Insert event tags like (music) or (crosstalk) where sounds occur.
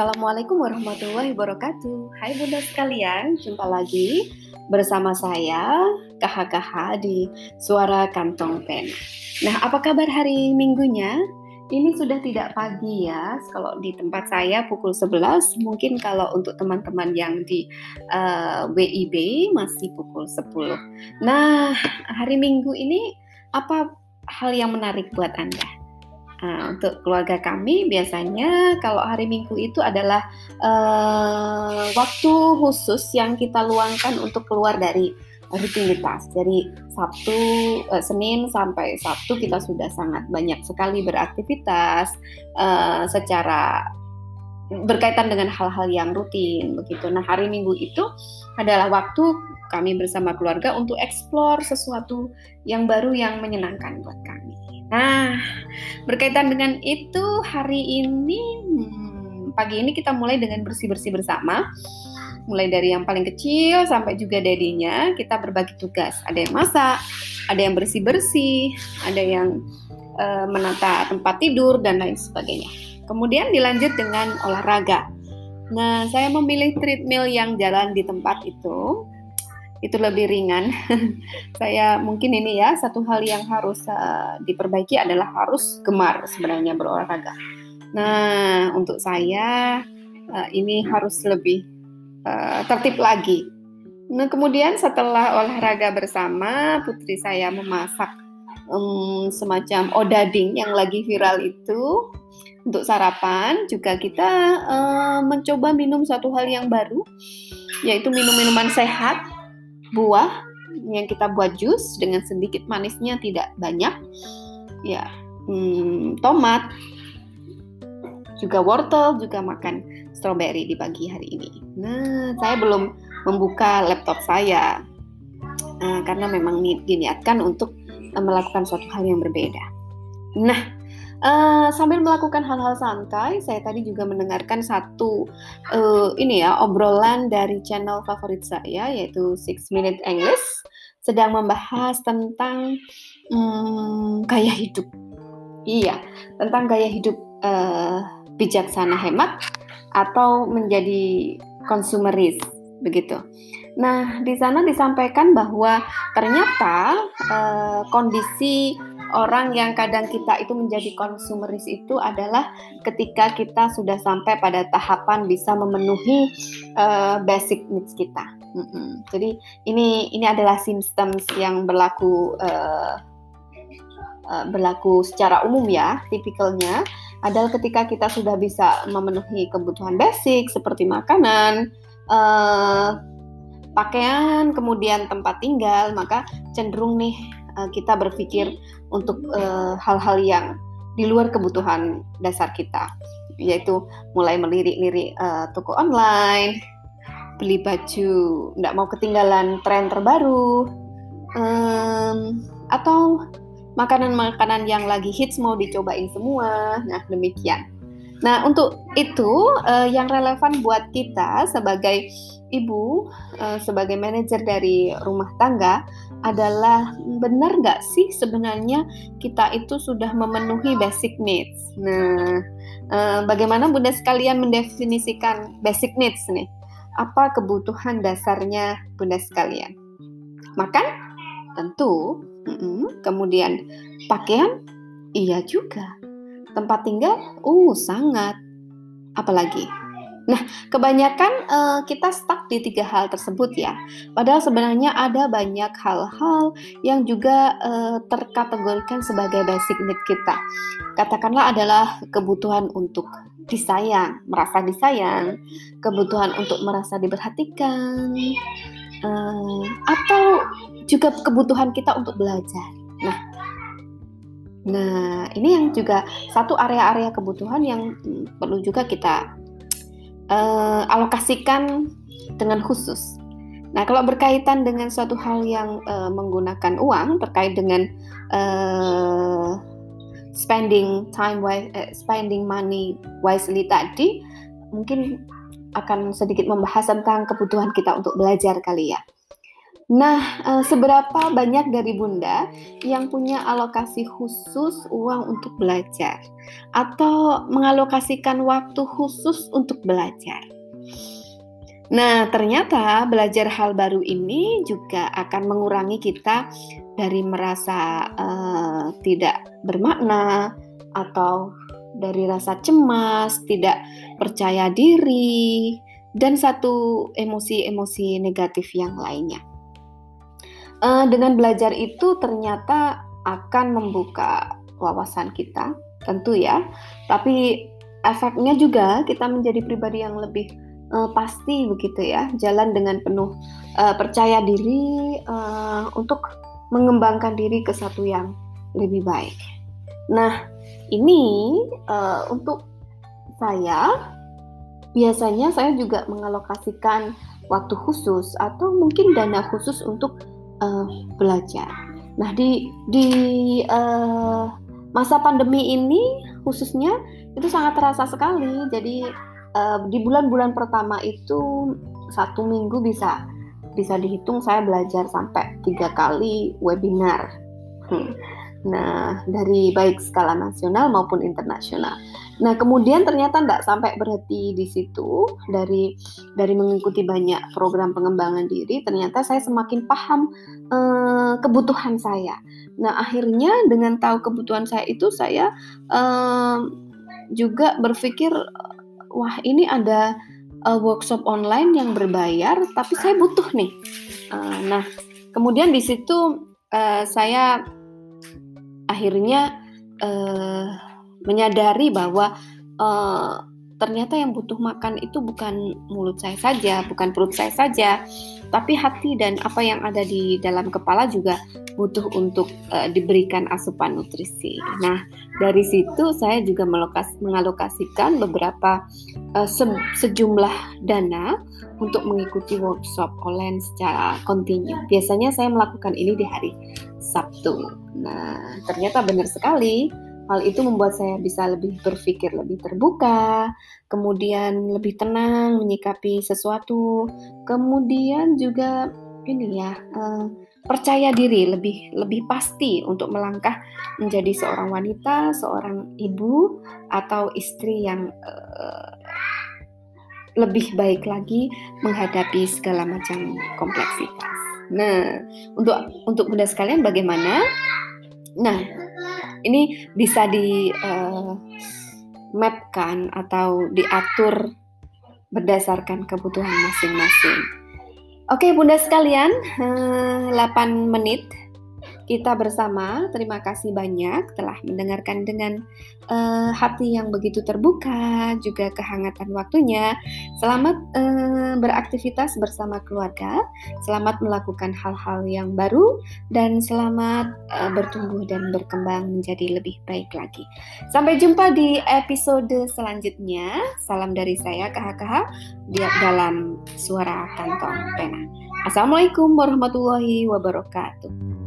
Assalamualaikum warahmatullahi wabarakatuh. Hai bunda sekalian, jumpa lagi bersama saya KHKH di Suara Kantong Pen. Nah, apa kabar hari Minggunya? Ini sudah tidak pagi ya. Kalau di tempat saya pukul 11, mungkin kalau untuk teman-teman yang di uh, eh, WIB masih pukul 10. Nah, hari Minggu ini apa hal yang menarik buat Anda? Nah, untuk keluarga kami biasanya kalau hari Minggu itu adalah uh, waktu khusus yang kita luangkan untuk keluar dari rutinitas. Jadi Sabtu, uh, Senin sampai Sabtu kita sudah sangat banyak sekali beraktivitas uh, secara berkaitan dengan hal-hal yang rutin begitu. Nah, hari Minggu itu adalah waktu kami bersama keluarga untuk eksplor sesuatu yang baru yang menyenangkan buat kami. Nah, berkaitan dengan itu hari ini hmm, pagi ini kita mulai dengan bersih-bersih bersama. Mulai dari yang paling kecil sampai juga dedinya kita berbagi tugas. Ada yang masak, ada yang bersih-bersih, ada yang uh, menata tempat tidur dan lain sebagainya. Kemudian dilanjut dengan olahraga. Nah, saya memilih treadmill yang jalan di tempat itu itu lebih ringan. (laughs) saya mungkin ini ya satu hal yang harus uh, diperbaiki adalah harus gemar sebenarnya berolahraga. Nah untuk saya uh, ini harus lebih uh, tertib lagi. Nah kemudian setelah olahraga bersama putri saya memasak um, semacam odading yang lagi viral itu untuk sarapan juga kita uh, mencoba minum satu hal yang baru yaitu minum minuman sehat buah yang kita buat jus dengan sedikit manisnya tidak banyak. Ya hmm, tomat juga wortel juga makan strawberry di pagi hari ini. Nah saya belum membuka laptop saya nah, karena memang diniatkan untuk eh, melakukan suatu hal yang berbeda. Nah Uh, sambil melakukan hal-hal santai, saya tadi juga mendengarkan satu uh, ini ya obrolan dari channel favorit saya yaitu Six Minute English sedang membahas tentang um, gaya hidup. Iya, tentang gaya hidup uh, bijaksana hemat atau menjadi konsumeris begitu. Nah, di sana disampaikan bahwa ternyata uh, kondisi orang yang kadang kita itu menjadi konsumeris itu adalah ketika kita sudah sampai pada tahapan bisa memenuhi uh, basic needs kita. Mm -hmm. Jadi ini ini adalah symptoms yang berlaku uh, uh, berlaku secara umum ya, tipikalnya adalah ketika kita sudah bisa memenuhi kebutuhan basic seperti makanan, uh, pakaian, kemudian tempat tinggal, maka cenderung nih uh, kita berpikir untuk eh, hal-hal uh, yang di luar kebutuhan dasar kita, yaitu mulai melirik-lirik uh, toko online, beli baju, tidak mau ketinggalan tren terbaru, um, atau makanan-makanan yang lagi hits mau dicobain semua. Nah, demikian. Nah, untuk itu uh, yang relevan buat kita sebagai ibu, uh, sebagai manajer dari rumah tangga adalah benar nggak sih sebenarnya kita itu sudah memenuhi basic needs. Nah, uh, bagaimana bunda sekalian mendefinisikan basic needs nih? Apa kebutuhan dasarnya bunda sekalian? Makan? Tentu. Mm -mm. Kemudian pakaian? Iya juga Tempat tinggal? Uh, sangat. Apalagi? Nah, kebanyakan uh, kita stuck di tiga hal tersebut ya. Padahal sebenarnya ada banyak hal-hal yang juga uh, terkategorikan sebagai basic need kita. Katakanlah adalah kebutuhan untuk disayang, merasa disayang, kebutuhan untuk merasa diperhatikan, uh, atau juga kebutuhan kita untuk belajar. Nah, Nah, ini yang juga satu area-area kebutuhan yang hmm, perlu juga kita uh, alokasikan dengan khusus. Nah, kalau berkaitan dengan suatu hal yang uh, menggunakan uang terkait dengan uh, spending time uh, spending money wisely tadi, mungkin akan sedikit membahas tentang kebutuhan kita untuk belajar kali ya. Nah, eh, seberapa banyak dari Bunda yang punya alokasi khusus uang untuk belajar atau mengalokasikan waktu khusus untuk belajar? Nah, ternyata belajar hal baru ini juga akan mengurangi kita dari merasa uh, tidak bermakna atau dari rasa cemas, tidak percaya diri, dan satu emosi-emosi negatif yang lainnya. Uh, dengan belajar itu ternyata akan membuka wawasan kita, tentu ya, tapi efeknya juga kita menjadi pribadi yang lebih uh, pasti begitu ya, jalan dengan penuh uh, percaya diri uh, untuk mengembangkan diri ke satu yang lebih baik. Nah, ini uh, untuk saya biasanya saya juga mengalokasikan waktu khusus atau mungkin dana khusus untuk uh, belajar. Nah, di di uh, masa pandemi ini khususnya itu sangat terasa sekali. Jadi uh, di bulan-bulan pertama itu satu minggu bisa bisa dihitung saya belajar sampai tiga kali webinar. Hmm. Nah, dari baik skala nasional maupun internasional. Nah, kemudian ternyata tidak sampai berhenti di situ dari dari mengikuti banyak program pengembangan diri, ternyata saya semakin paham eh, kebutuhan saya. Nah, akhirnya dengan tahu kebutuhan saya itu saya eh, juga berpikir wah ini ada uh, workshop online yang berbayar, tapi saya butuh nih. Uh, nah, kemudian di situ uh, saya akhirnya uh, menyadari bahwa uh, ternyata yang butuh makan itu bukan mulut saya saja, bukan perut saya saja, tapi hati dan apa yang ada di dalam kepala juga butuh untuk uh, diberikan asupan nutrisi. Nah, dari situ saya juga mengalokasikan beberapa uh, se sejumlah dana untuk mengikuti workshop online secara kontinu. Biasanya saya melakukan ini di hari Sabtu. Nah, ternyata benar sekali Hal itu membuat saya bisa lebih berpikir lebih terbuka, kemudian lebih tenang menyikapi sesuatu, kemudian juga ini ya uh, percaya diri lebih lebih pasti untuk melangkah menjadi seorang wanita, seorang ibu atau istri yang uh, lebih baik lagi menghadapi segala macam kompleksitas. Nah, untuk untuk bunda sekalian bagaimana? Nah, ini bisa di uh, mapkan atau diatur berdasarkan kebutuhan masing-masing. Oke, Bunda sekalian, uh, eh, 8 menit kita bersama. Terima kasih banyak telah mendengarkan dengan uh, hati yang begitu terbuka, juga kehangatan waktunya. Selamat uh, beraktivitas bersama keluarga, selamat melakukan hal-hal yang baru, dan selamat uh, bertumbuh dan berkembang menjadi lebih baik lagi. Sampai jumpa di episode selanjutnya. Salam dari saya KHKH di dalam suara kantong pena. Assalamualaikum warahmatullahi wabarakatuh.